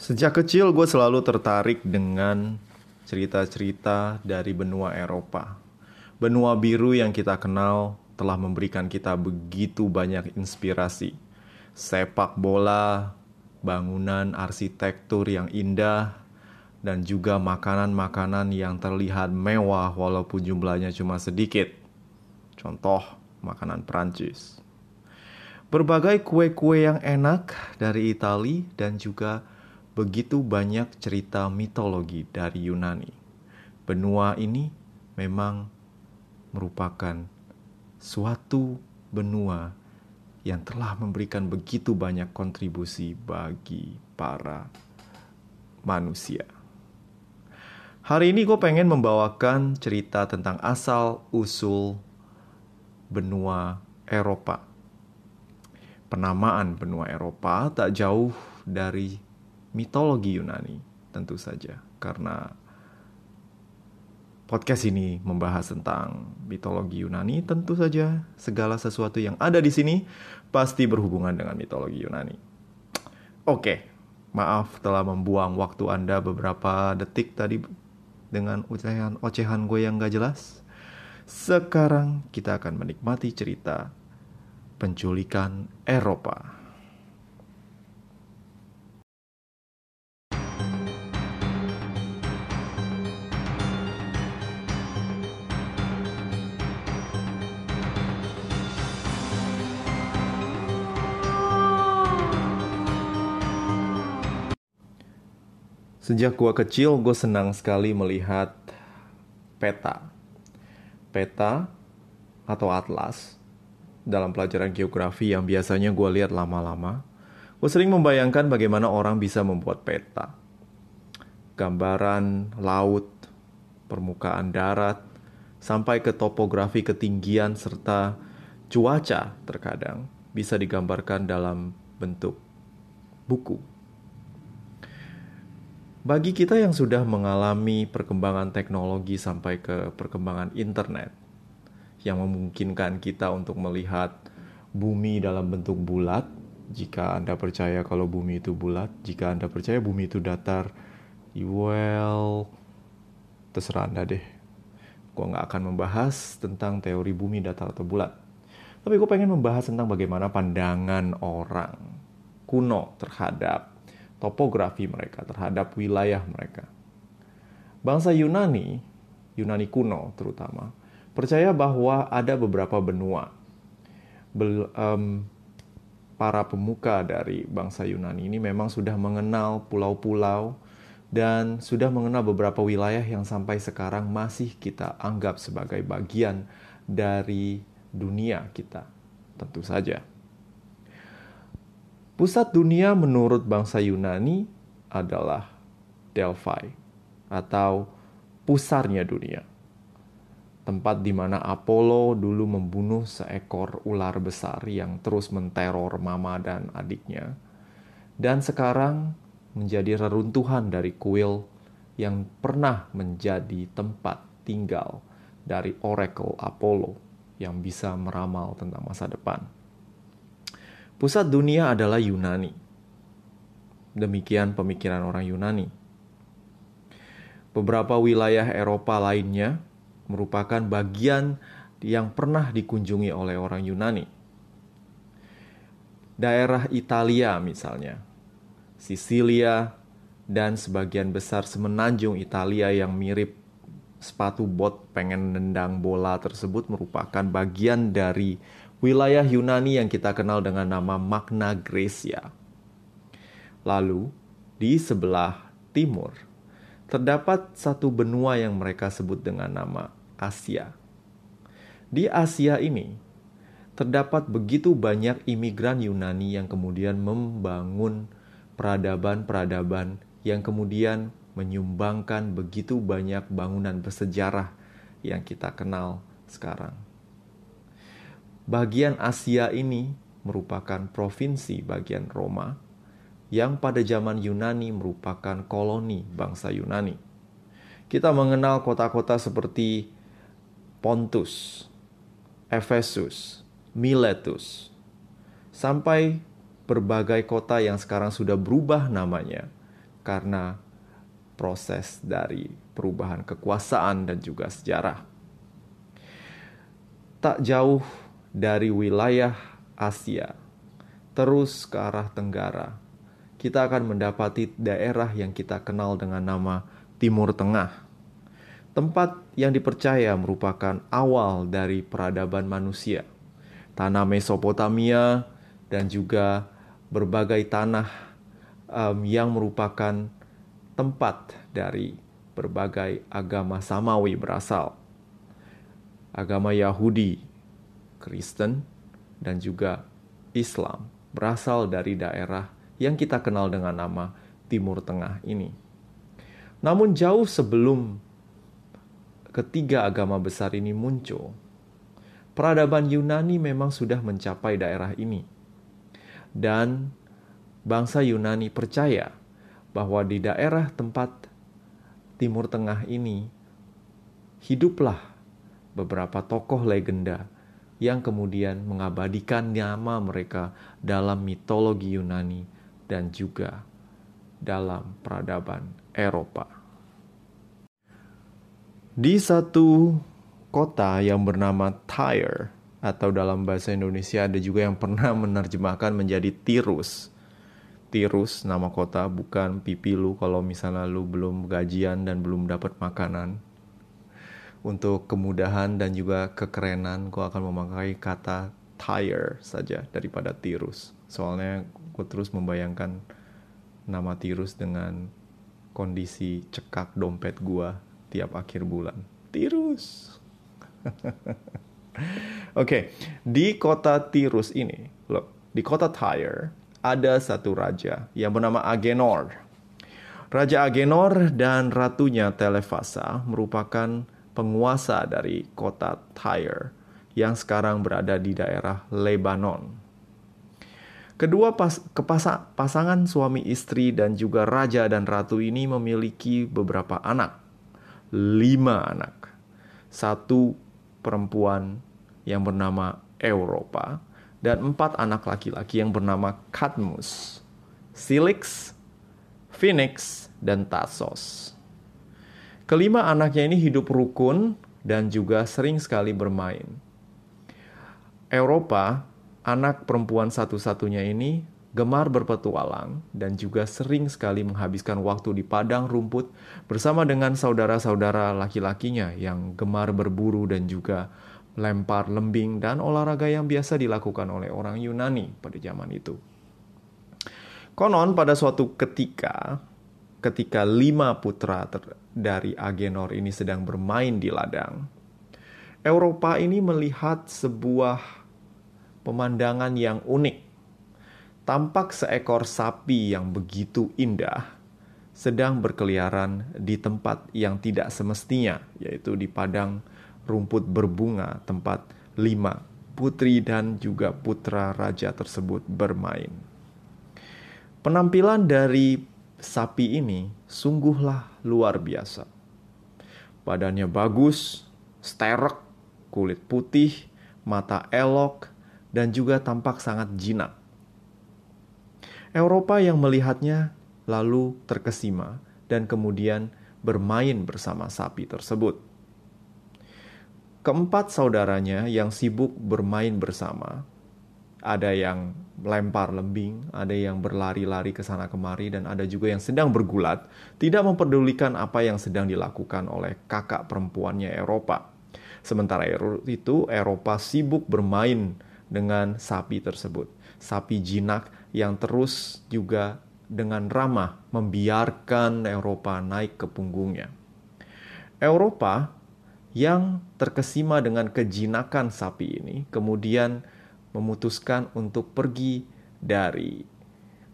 Sejak kecil gue selalu tertarik dengan cerita-cerita dari benua Eropa. Benua biru yang kita kenal telah memberikan kita begitu banyak inspirasi. Sepak bola, bangunan arsitektur yang indah, dan juga makanan-makanan yang terlihat mewah walaupun jumlahnya cuma sedikit. Contoh, makanan Prancis. Berbagai kue-kue yang enak dari Italia dan juga begitu banyak cerita mitologi dari Yunani. Benua ini memang merupakan suatu benua yang telah memberikan begitu banyak kontribusi bagi para manusia. Hari ini gue pengen membawakan cerita tentang asal-usul benua Eropa. Penamaan benua Eropa tak jauh dari mitologi Yunani, tentu saja, karena podcast ini membahas tentang mitologi Yunani. Tentu saja, segala sesuatu yang ada di sini pasti berhubungan dengan mitologi Yunani. Oke, maaf telah membuang waktu Anda beberapa detik tadi dengan ocehan-ocehan gue yang gak jelas. Sekarang kita akan menikmati cerita penculikan Eropa. Sejak gua kecil, gue senang sekali melihat peta. Peta atau atlas dalam pelajaran geografi yang biasanya gue lihat lama-lama. Gue sering membayangkan bagaimana orang bisa membuat peta. Gambaran laut, permukaan darat, sampai ke topografi ketinggian serta cuaca terkadang bisa digambarkan dalam bentuk buku bagi kita yang sudah mengalami perkembangan teknologi sampai ke perkembangan internet, yang memungkinkan kita untuk melihat bumi dalam bentuk bulat, jika Anda percaya kalau bumi itu bulat, jika Anda percaya bumi itu datar, well, terserah Anda deh. Gue nggak akan membahas tentang teori bumi datar atau bulat. Tapi gue pengen membahas tentang bagaimana pandangan orang kuno terhadap topografi mereka, terhadap wilayah mereka. Bangsa Yunani, Yunani kuno terutama, percaya bahwa ada beberapa benua. Bel, um, para pemuka dari bangsa Yunani ini memang sudah mengenal pulau-pulau dan sudah mengenal beberapa wilayah yang sampai sekarang masih kita anggap sebagai bagian dari dunia kita. Tentu saja. Pusat dunia menurut bangsa Yunani adalah Delphi atau pusarnya dunia. Tempat di mana Apollo dulu membunuh seekor ular besar yang terus menteror mama dan adiknya. Dan sekarang menjadi reruntuhan dari kuil yang pernah menjadi tempat tinggal dari Oracle Apollo yang bisa meramal tentang masa depan. Pusat dunia adalah Yunani. Demikian pemikiran orang Yunani. Beberapa wilayah Eropa lainnya merupakan bagian yang pernah dikunjungi oleh orang Yunani. Daerah Italia misalnya, Sisilia, dan sebagian besar semenanjung Italia yang mirip sepatu bot pengen nendang bola tersebut merupakan bagian dari wilayah Yunani yang kita kenal dengan nama Magna Graecia. Lalu, di sebelah timur, terdapat satu benua yang mereka sebut dengan nama Asia. Di Asia ini, terdapat begitu banyak imigran Yunani yang kemudian membangun peradaban-peradaban yang kemudian menyumbangkan begitu banyak bangunan bersejarah yang kita kenal sekarang. Bagian Asia ini merupakan provinsi bagian Roma yang pada zaman Yunani merupakan koloni bangsa Yunani. Kita mengenal kota-kota seperti Pontus, Efesus, Miletus, sampai berbagai kota yang sekarang sudah berubah namanya karena proses dari perubahan kekuasaan dan juga sejarah. Tak jauh dari wilayah Asia, terus ke arah tenggara, kita akan mendapati daerah yang kita kenal dengan nama Timur Tengah. Tempat yang dipercaya merupakan awal dari peradaban manusia. Tanah Mesopotamia dan juga berbagai tanah um, yang merupakan tempat dari berbagai agama samawi berasal. Agama Yahudi, Kristen, dan juga Islam berasal dari daerah yang kita kenal dengan nama Timur Tengah ini. Namun jauh sebelum ketiga agama besar ini muncul, peradaban Yunani memang sudah mencapai daerah ini. Dan bangsa Yunani percaya bahwa di daerah tempat Timur Tengah ini hiduplah beberapa tokoh legenda yang kemudian mengabadikan nama mereka dalam mitologi Yunani dan juga dalam peradaban Eropa. Di satu kota yang bernama Tyre atau dalam bahasa Indonesia ada juga yang pernah menerjemahkan menjadi Tirus. Tirus nama kota bukan Pipilu kalau misalnya lu belum gajian dan belum dapat makanan untuk kemudahan dan juga kekerenan gue akan memakai kata tire saja daripada tirus. Soalnya gue terus membayangkan nama tirus dengan kondisi cekak dompet gue tiap akhir bulan. Tirus! Oke okay. di kota tirus ini loh di kota Tyre ada satu raja yang bernama Agenor. Raja Agenor dan ratunya Telefasa merupakan penguasa dari kota Tyre yang sekarang berada di daerah Lebanon. Kedua pas, kepasa, pasangan suami istri dan juga raja dan ratu ini memiliki beberapa anak. Lima anak. Satu perempuan yang bernama Eropa dan empat anak laki-laki yang bernama Cadmus, Silix, Phoenix, dan Tassos. Kelima anaknya ini hidup rukun dan juga sering sekali bermain. Eropa, anak perempuan satu-satunya ini gemar berpetualang dan juga sering sekali menghabiskan waktu di padang rumput bersama dengan saudara-saudara laki-lakinya yang gemar berburu dan juga lempar lembing dan olahraga yang biasa dilakukan oleh orang Yunani pada zaman itu. Konon pada suatu ketika ketika lima putra dari Agenor ini sedang bermain di ladang, Eropa ini melihat sebuah pemandangan yang unik. Tampak seekor sapi yang begitu indah sedang berkeliaran di tempat yang tidak semestinya, yaitu di padang rumput berbunga tempat lima putri dan juga putra raja tersebut bermain. Penampilan dari sapi ini sungguhlah luar biasa. Badannya bagus, sterek, kulit putih, mata elok, dan juga tampak sangat jinak. Eropa yang melihatnya lalu terkesima dan kemudian bermain bersama sapi tersebut. Keempat saudaranya yang sibuk bermain bersama ada yang melempar lembing, ada yang berlari-lari ke sana kemari, dan ada juga yang sedang bergulat, tidak memperdulikan apa yang sedang dilakukan oleh kakak perempuannya Eropa. Sementara itu, Eropa sibuk bermain dengan sapi tersebut. Sapi jinak yang terus juga dengan ramah membiarkan Eropa naik ke punggungnya. Eropa yang terkesima dengan kejinakan sapi ini kemudian memutuskan untuk pergi dari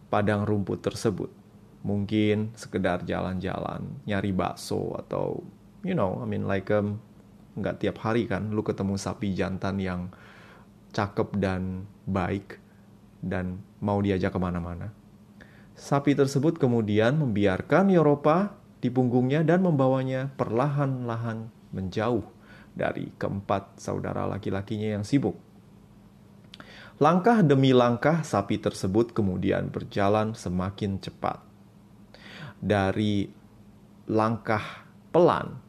padang rumput tersebut. Mungkin sekedar jalan-jalan, nyari bakso atau you know, I mean like um, nggak tiap hari kan lu ketemu sapi jantan yang cakep dan baik dan mau diajak ke mana-mana. Sapi tersebut kemudian membiarkan Eropa di punggungnya dan membawanya perlahan-lahan menjauh dari keempat saudara laki-lakinya yang sibuk. Langkah demi langkah sapi tersebut kemudian berjalan semakin cepat. dari langkah pelan,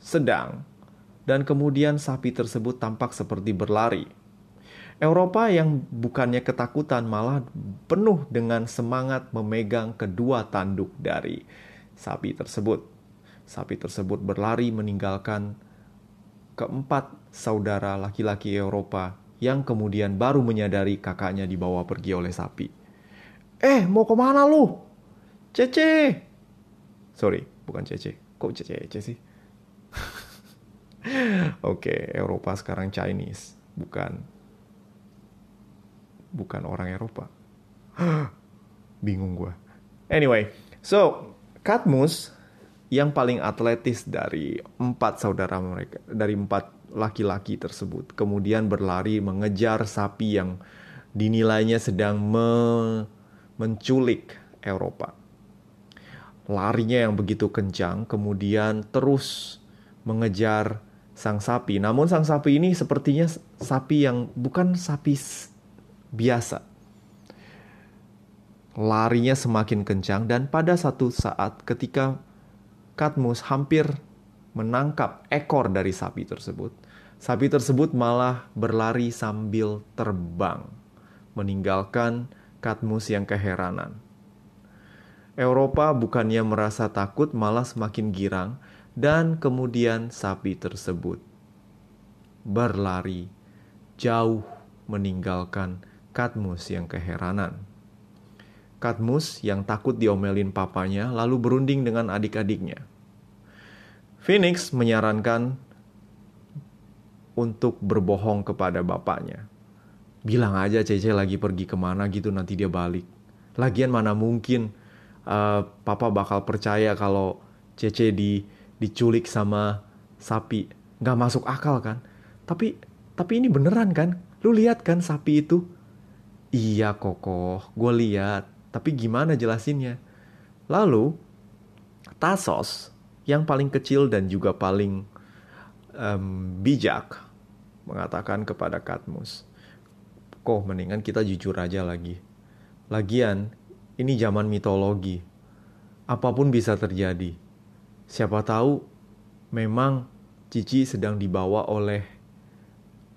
sedang, dan kemudian sapi tersebut tampak seperti berlari. Eropa yang bukannya ketakutan malah penuh dengan semangat memegang kedua tanduk dari sapi tersebut. Sapi tersebut berlari meninggalkan keempat saudara laki-laki Eropa yang kemudian baru menyadari kakaknya dibawa pergi oleh sapi. Eh, mau ke mana lu? Cece! Sorry, bukan Cece. Kok Cece sih? Oke, okay, Eropa sekarang Chinese, bukan bukan orang Eropa. Bingung gue. Anyway, so Katmus yang paling atletis dari empat saudara mereka, dari empat laki-laki tersebut, kemudian berlari mengejar sapi yang dinilainya sedang me menculik Eropa. Larinya yang begitu kencang, kemudian terus mengejar sang sapi. Namun sang sapi ini sepertinya sapi yang bukan sapi biasa. Larinya semakin kencang dan pada satu saat ketika Katmus hampir menangkap ekor dari sapi tersebut, sapi tersebut malah berlari sambil terbang, meninggalkan Katmus yang keheranan. Eropa bukannya merasa takut malah semakin girang dan kemudian sapi tersebut berlari jauh meninggalkan Katmus yang keheranan. Katmus yang takut diomelin papanya lalu berunding dengan adik-adiknya. Phoenix menyarankan untuk berbohong kepada bapaknya. Bilang aja Cece lagi pergi ke mana gitu nanti dia balik. Lagian mana mungkin uh, papa bakal percaya kalau Cece di diculik sama sapi. Nggak masuk akal kan? Tapi tapi ini beneran kan? Lu lihat kan sapi itu? Iya kokoh. Gue lihat. Tapi gimana jelasinnya? Lalu Tasos yang paling kecil dan juga paling um, bijak mengatakan kepada Katmus kok mendingan kita jujur aja lagi. Lagian ini zaman mitologi. Apa pun bisa terjadi. Siapa tahu memang Cici sedang dibawa oleh,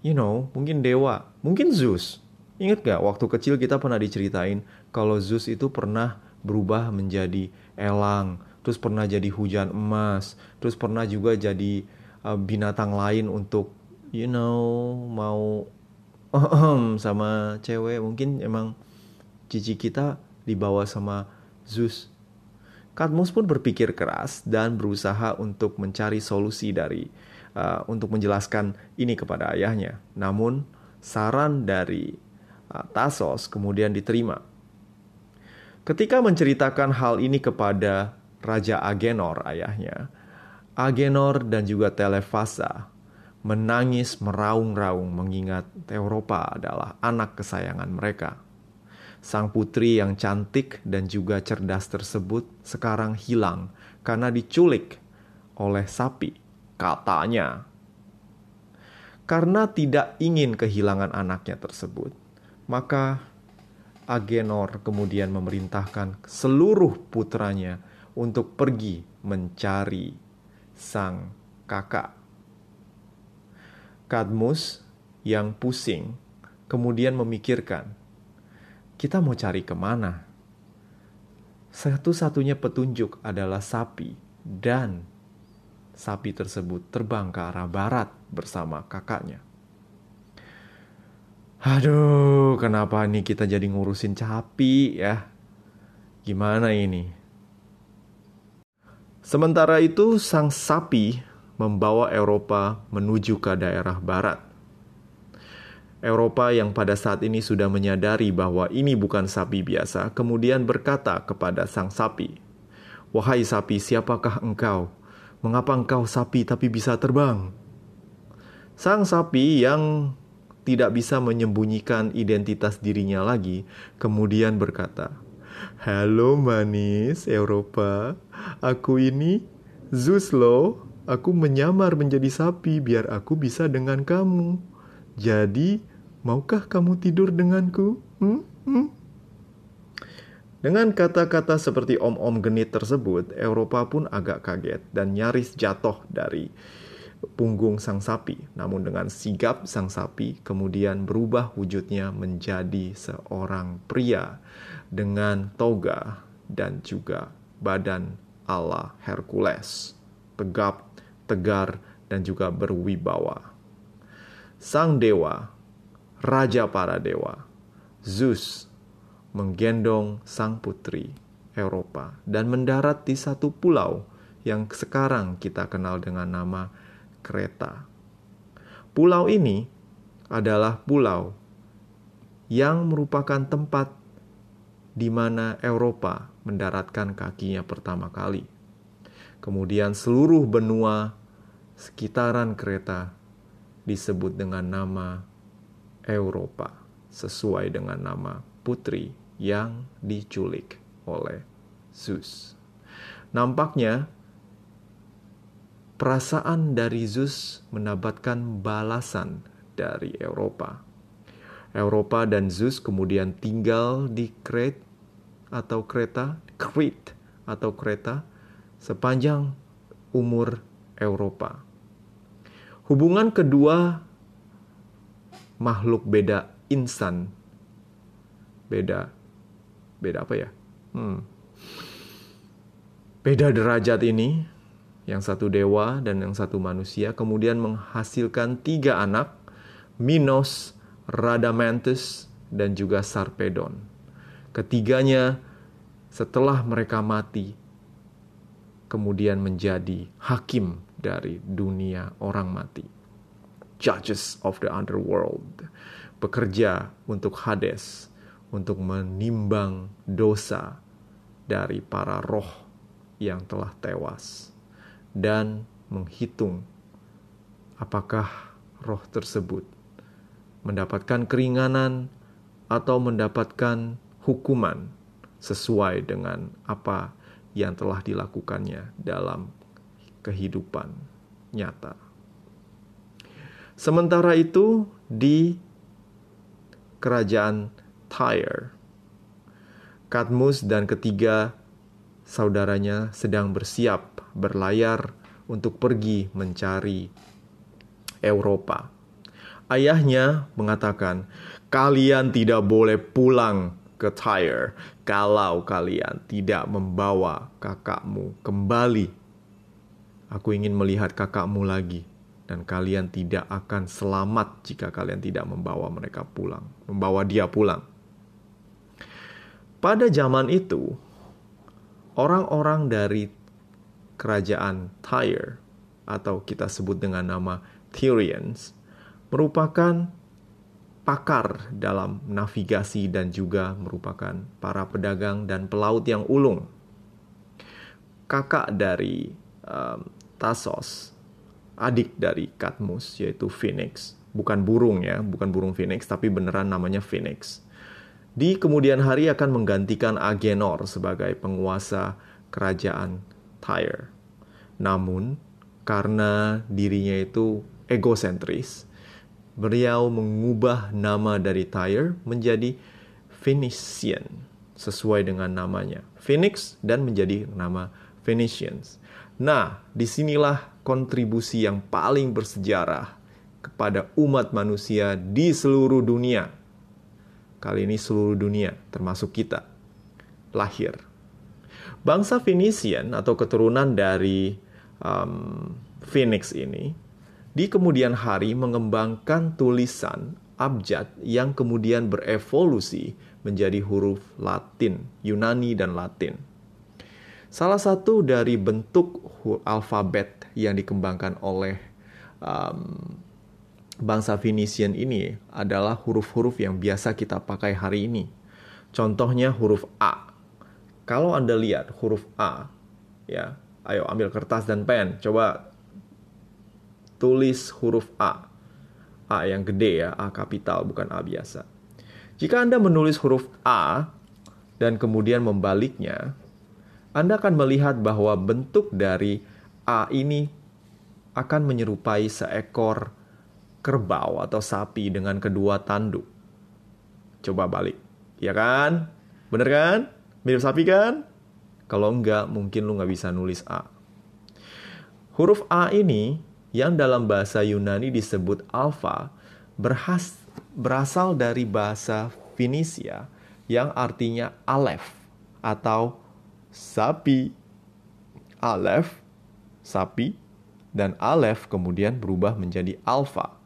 you know, mungkin dewa, mungkin Zeus. Ingat gak waktu kecil kita pernah diceritain kalau Zeus itu pernah berubah menjadi elang, terus pernah jadi hujan emas, terus pernah juga jadi uh, binatang lain untuk, you know, mau sama cewek. Mungkin emang cici kita dibawa sama Zeus Katmus pun berpikir keras dan berusaha untuk mencari solusi dari uh, untuk menjelaskan ini kepada ayahnya. Namun saran dari uh, Tasos kemudian diterima. Ketika menceritakan hal ini kepada Raja Agenor ayahnya, Agenor dan juga Telefasa menangis meraung-raung mengingat Eropa adalah anak kesayangan mereka. Sang putri yang cantik dan juga cerdas tersebut sekarang hilang karena diculik oleh sapi, katanya. Karena tidak ingin kehilangan anaknya tersebut, maka Agenor kemudian memerintahkan seluruh putranya untuk pergi mencari sang kakak. Kadmus yang pusing kemudian memikirkan kita mau cari ke mana? Satu-satunya petunjuk adalah sapi, dan sapi tersebut terbang ke arah barat bersama kakaknya. Aduh, kenapa nih kita jadi ngurusin sapi ya? Gimana ini? Sementara itu, sang sapi membawa Eropa menuju ke daerah barat. Eropa yang pada saat ini sudah menyadari bahwa ini bukan sapi biasa, kemudian berkata kepada sang sapi, "Wahai sapi, siapakah engkau? Mengapa engkau sapi tapi bisa terbang?" Sang sapi yang tidak bisa menyembunyikan identitas dirinya lagi, kemudian berkata, "Halo manis Eropa, aku ini Zeus loh. Aku menyamar menjadi sapi biar aku bisa dengan kamu. Jadi, Maukah kamu tidur denganku? Hmm? Hmm? Dengan kata-kata seperti om-om genit tersebut, Eropa pun agak kaget dan nyaris jatuh dari punggung sang sapi. Namun dengan sigap sang sapi kemudian berubah wujudnya menjadi seorang pria dengan toga dan juga badan ala Hercules. Tegap, tegar, dan juga berwibawa. Sang dewa, raja para dewa, Zeus menggendong sang putri Eropa dan mendarat di satu pulau yang sekarang kita kenal dengan nama Kreta. Pulau ini adalah pulau yang merupakan tempat di mana Eropa mendaratkan kakinya pertama kali. Kemudian seluruh benua sekitaran Kreta disebut dengan nama Eropa sesuai dengan nama putri yang diculik oleh Zeus. Nampaknya perasaan dari Zeus mendapatkan balasan dari Eropa. Eropa dan Zeus kemudian tinggal di Crete atau Kreta, Crete atau Kreta sepanjang umur Eropa. Hubungan kedua makhluk beda insan beda beda apa ya? Hmm. Beda derajat ini, yang satu dewa dan yang satu manusia, kemudian menghasilkan tiga anak, Minos, Radamanthus, dan juga Sarpedon. Ketiganya setelah mereka mati, kemudian menjadi hakim dari dunia orang mati. Judges of the underworld. Bekerja untuk Hades, untuk menimbang dosa dari para roh yang telah tewas dan menghitung apakah roh tersebut mendapatkan keringanan atau mendapatkan hukuman sesuai dengan apa yang telah dilakukannya dalam kehidupan nyata. Sementara itu, di kerajaan Tyre. Kadmus dan ketiga saudaranya sedang bersiap berlayar untuk pergi mencari Eropa. Ayahnya mengatakan, "Kalian tidak boleh pulang ke Tyre kalau kalian tidak membawa kakakmu kembali. Aku ingin melihat kakakmu lagi." dan kalian tidak akan selamat jika kalian tidak membawa mereka pulang, membawa dia pulang. Pada zaman itu, orang-orang dari kerajaan Tyre atau kita sebut dengan nama Tyrians merupakan pakar dalam navigasi dan juga merupakan para pedagang dan pelaut yang ulung. Kakak dari um, Tasos, adik dari Katmus yaitu Phoenix, bukan burung ya, bukan burung Phoenix tapi beneran namanya Phoenix di kemudian hari akan menggantikan Agenor sebagai penguasa kerajaan Tyre. Namun, karena dirinya itu egosentris, beliau mengubah nama dari Tyre menjadi Phoenician sesuai dengan namanya Phoenix dan menjadi nama Phoenicians. Nah, di sinilah kontribusi yang paling bersejarah kepada umat manusia di seluruh dunia Kali ini seluruh dunia, termasuk kita, lahir. Bangsa Phoenician atau keturunan dari um, Phoenix ini di kemudian hari mengembangkan tulisan abjad yang kemudian berevolusi menjadi huruf Latin, Yunani dan Latin. Salah satu dari bentuk alfabet yang dikembangkan oleh um, bangsa Phoenician ini adalah huruf-huruf yang biasa kita pakai hari ini. Contohnya huruf A. Kalau Anda lihat huruf A, ya, ayo ambil kertas dan pen, coba tulis huruf A. A yang gede ya, A kapital bukan A biasa. Jika Anda menulis huruf A dan kemudian membaliknya, Anda akan melihat bahwa bentuk dari A ini akan menyerupai seekor kerbau atau sapi dengan kedua tanduk. Coba balik. Ya kan? Bener kan? Mirip sapi kan? Kalau enggak, mungkin lu nggak bisa nulis A. Huruf A ini yang dalam bahasa Yunani disebut alfa berhas, berasal dari bahasa Finisia yang artinya alef atau sapi. Alef, sapi, dan alef kemudian berubah menjadi alfa.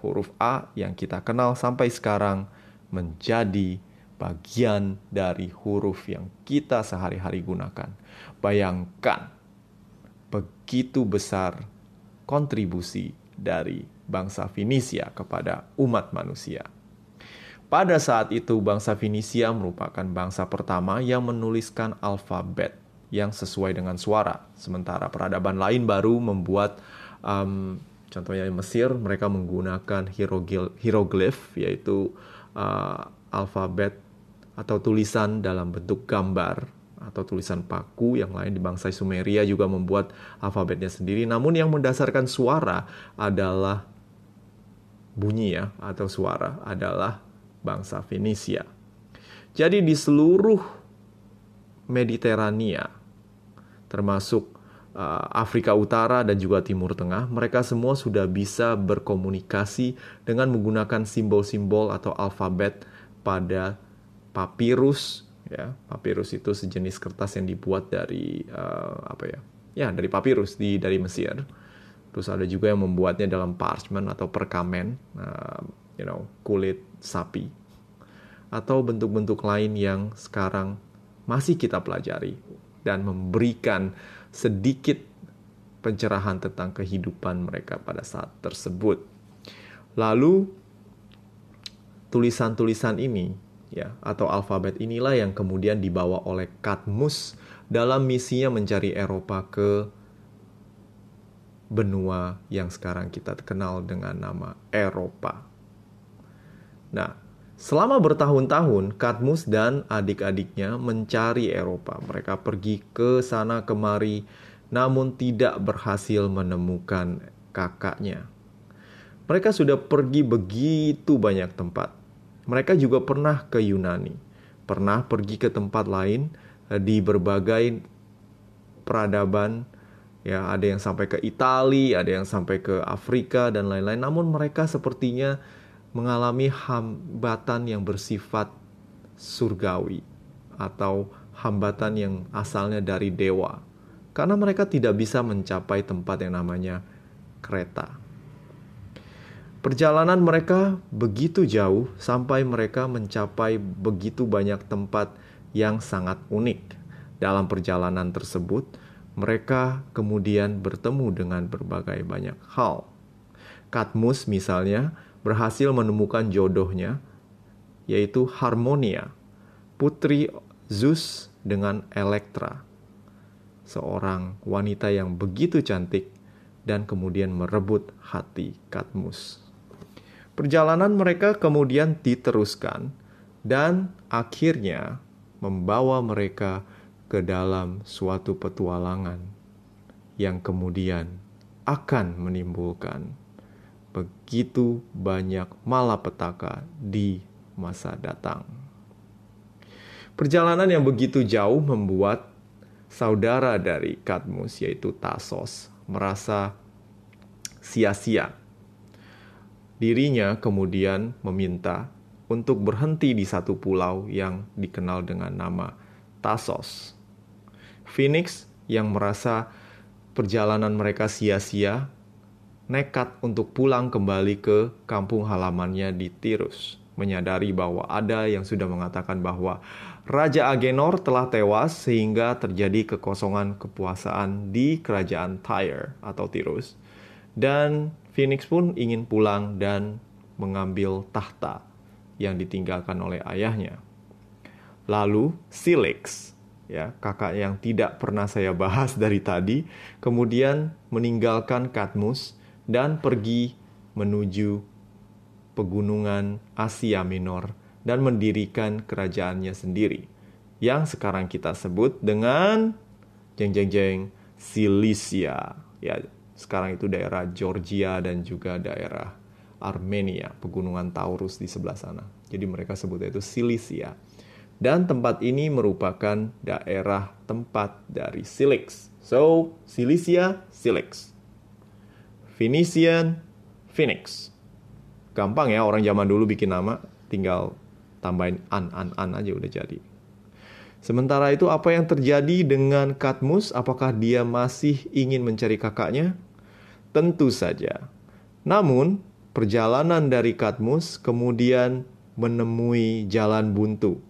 Huruf A yang kita kenal sampai sekarang menjadi bagian dari huruf yang kita sehari-hari gunakan. Bayangkan begitu besar kontribusi dari bangsa Finisia kepada umat manusia. Pada saat itu, bangsa Finisia merupakan bangsa pertama yang menuliskan alfabet yang sesuai dengan suara. Sementara peradaban lain baru membuat, um, contohnya Mesir, mereka menggunakan hieroglif, yaitu uh, alfabet atau tulisan dalam bentuk gambar atau tulisan paku. Yang lain di bangsa Sumeria juga membuat alfabetnya sendiri. Namun yang mendasarkan suara adalah bunyi ya atau suara adalah bangsa Fenisia. Jadi di seluruh Mediterania, termasuk uh, Afrika Utara dan juga Timur Tengah, mereka semua sudah bisa berkomunikasi dengan menggunakan simbol-simbol atau alfabet pada papirus. Ya, papirus itu sejenis kertas yang dibuat dari uh, apa ya? Ya, dari papirus di dari Mesir. Terus ada juga yang membuatnya dalam parchment atau perkamen, uh, you know, kulit sapi atau bentuk-bentuk lain yang sekarang masih kita pelajari dan memberikan sedikit pencerahan tentang kehidupan mereka pada saat tersebut. Lalu tulisan-tulisan ini ya atau alfabet inilah yang kemudian dibawa oleh Katmus dalam misinya mencari Eropa ke benua yang sekarang kita kenal dengan nama Eropa. Nah, Selama bertahun-tahun, Katmus dan adik-adiknya mencari Eropa. Mereka pergi ke sana kemari, namun tidak berhasil menemukan kakaknya. Mereka sudah pergi begitu banyak tempat. Mereka juga pernah ke Yunani, pernah pergi ke tempat lain eh, di berbagai peradaban. Ya, ada yang sampai ke Italia, ada yang sampai ke Afrika dan lain-lain. Namun mereka sepertinya mengalami hambatan yang bersifat surgawi atau hambatan yang asalnya dari dewa karena mereka tidak bisa mencapai tempat yang namanya kereta. Perjalanan mereka begitu jauh sampai mereka mencapai begitu banyak tempat yang sangat unik. Dalam perjalanan tersebut, mereka kemudian bertemu dengan berbagai banyak hal. Katmus misalnya berhasil menemukan jodohnya, yaitu Harmonia, putri Zeus dengan Elektra, seorang wanita yang begitu cantik dan kemudian merebut hati Katmus. Perjalanan mereka kemudian diteruskan dan akhirnya membawa mereka ke dalam suatu petualangan yang kemudian akan menimbulkan begitu banyak malapetaka di masa datang. Perjalanan yang begitu jauh membuat saudara dari Kadmus yaitu Tasos merasa sia-sia. Dirinya kemudian meminta untuk berhenti di satu pulau yang dikenal dengan nama Tasos. Phoenix yang merasa perjalanan mereka sia-sia nekat untuk pulang kembali ke kampung halamannya di Tirus, menyadari bahwa ada yang sudah mengatakan bahwa Raja Agenor telah tewas sehingga terjadi kekosongan kepuasaan di kerajaan Tyre atau Tirus. Dan Phoenix pun ingin pulang dan mengambil tahta yang ditinggalkan oleh ayahnya. Lalu Silix, ya kakak yang tidak pernah saya bahas dari tadi, kemudian meninggalkan Katmus dan pergi menuju pegunungan Asia Minor dan mendirikan kerajaannya sendiri yang sekarang kita sebut dengan jeng jeng jeng Silisia ya sekarang itu daerah Georgia dan juga daerah Armenia pegunungan Taurus di sebelah sana jadi mereka sebutnya itu Silisia Dan tempat ini merupakan daerah tempat dari Silix. So, Cilicia, Silix. Phoenician, Phoenix. Gampang ya orang zaman dulu bikin nama, tinggal tambahin an, an, an aja udah jadi. Sementara itu apa yang terjadi dengan Katmus? Apakah dia masih ingin mencari kakaknya? Tentu saja. Namun, perjalanan dari Katmus kemudian menemui jalan buntu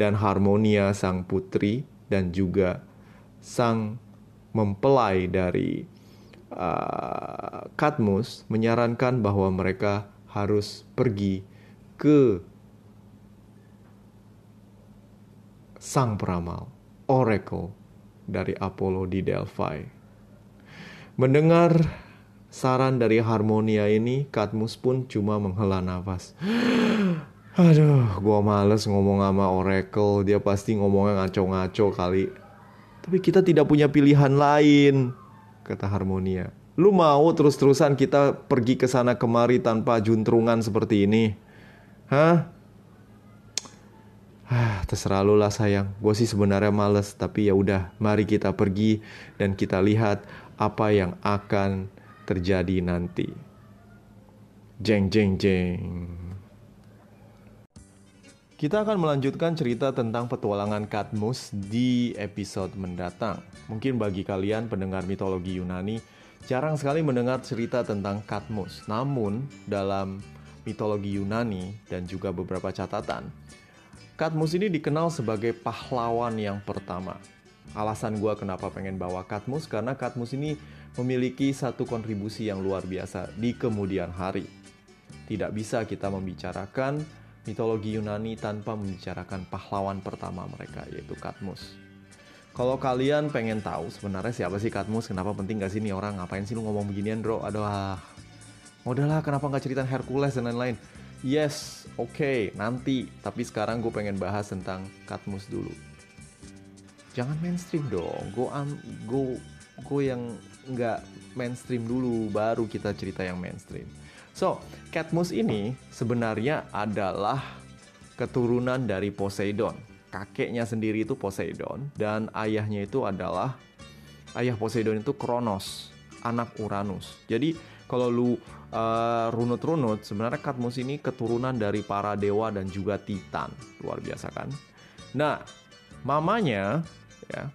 dan Harmonia sang putri dan juga sang mempelai dari uh, Katmus menyarankan bahwa mereka harus pergi ke sang peramal, Oracle dari Apollo di Delphi. Mendengar saran dari Harmonia ini, Katmus pun cuma menghela nafas. Aduh, gua males ngomong sama Oracle, dia pasti ngomongnya ngaco-ngaco kali. Tapi kita tidak punya pilihan lain, kata Harmonia. Lu mau terus-terusan kita pergi ke sana kemari tanpa juntrungan seperti ini? Hah? Ah, terserah lu lah sayang. Gue sih sebenarnya males, tapi ya udah, mari kita pergi dan kita lihat apa yang akan terjadi nanti. Jeng jeng jeng. Kita akan melanjutkan cerita tentang petualangan Katmus di episode mendatang. Mungkin bagi kalian pendengar mitologi Yunani, jarang sekali mendengar cerita tentang Katmus. Namun, dalam mitologi Yunani dan juga beberapa catatan, Katmus ini dikenal sebagai pahlawan yang pertama. Alasan gue kenapa pengen bawa Katmus karena Katmus ini memiliki satu kontribusi yang luar biasa di kemudian hari. Tidak bisa kita membicarakan mitologi Yunani tanpa membicarakan pahlawan pertama mereka yaitu Katmus. Kalau kalian pengen tahu sebenarnya siapa sih Katmus, kenapa penting gak sih nih orang, ngapain sih lu ngomong beginian bro, aduh ah. Udahlah kenapa nggak cerita Hercules dan lain-lain. Yes, oke, okay, nanti. Tapi sekarang gue pengen bahas tentang Katmus dulu. Jangan mainstream dong. Go am, go, go yang nggak mainstream dulu, baru kita cerita yang mainstream. So, Katmus ini sebenarnya adalah keturunan dari Poseidon. Kakeknya sendiri itu Poseidon dan ayahnya itu adalah ayah Poseidon itu Kronos, anak Uranus. Jadi kalau lu uh, runut-runut, sebenarnya Katmus ini keturunan dari para dewa dan juga Titan. Luar biasa kan? Nah, mamanya ya,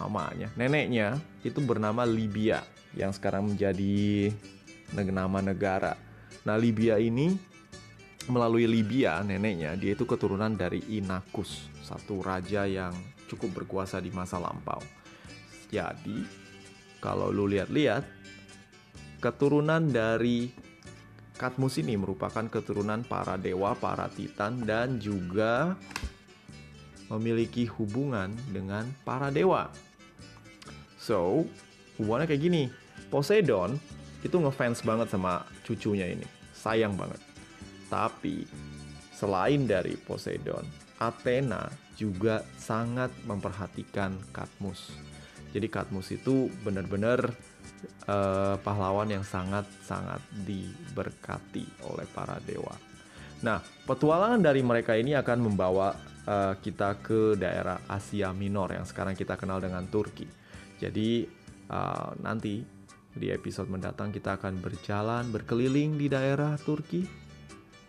mamanya, neneknya itu bernama Libya yang sekarang menjadi nama negara. Nah, Libya ini melalui Libya neneknya dia itu keturunan dari Inakus, satu raja yang cukup berkuasa di masa lampau. Jadi, kalau lu lihat-lihat Keturunan dari Katmus ini merupakan keturunan para dewa, para titan, dan juga memiliki hubungan dengan para dewa. So, hubungannya kayak gini. Poseidon itu ngefans banget sama cucunya ini. Sayang banget. Tapi, selain dari Poseidon, Athena juga sangat memperhatikan Katmus. Jadi Katmus itu benar-benar uh, pahlawan yang sangat-sangat diberkati oleh para dewa. Nah, petualangan dari mereka ini akan membawa uh, kita ke daerah Asia Minor yang sekarang kita kenal dengan Turki. Jadi uh, nanti di episode mendatang kita akan berjalan berkeliling di daerah Turki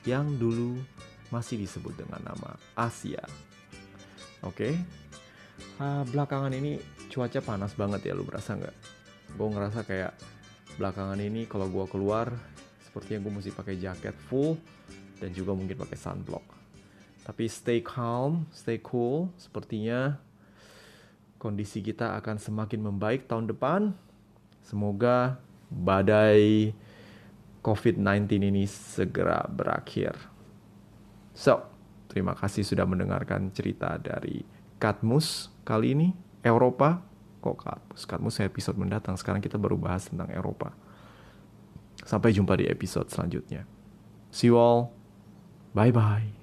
yang dulu masih disebut dengan nama Asia. Oke, okay? uh, belakangan ini cuaca panas banget ya, lu berasa nggak? gue ngerasa kayak belakangan ini kalau gue keluar sepertinya gue mesti pakai jaket full dan juga mungkin pakai sunblock tapi stay calm stay cool sepertinya kondisi kita akan semakin membaik tahun depan semoga badai COVID-19 ini segera berakhir so terima kasih sudah mendengarkan cerita dari Katmus kali ini Eropa kok Katmus. Katmus episode mendatang. Sekarang kita baru bahas tentang Eropa. Sampai jumpa di episode selanjutnya. See you all. Bye-bye.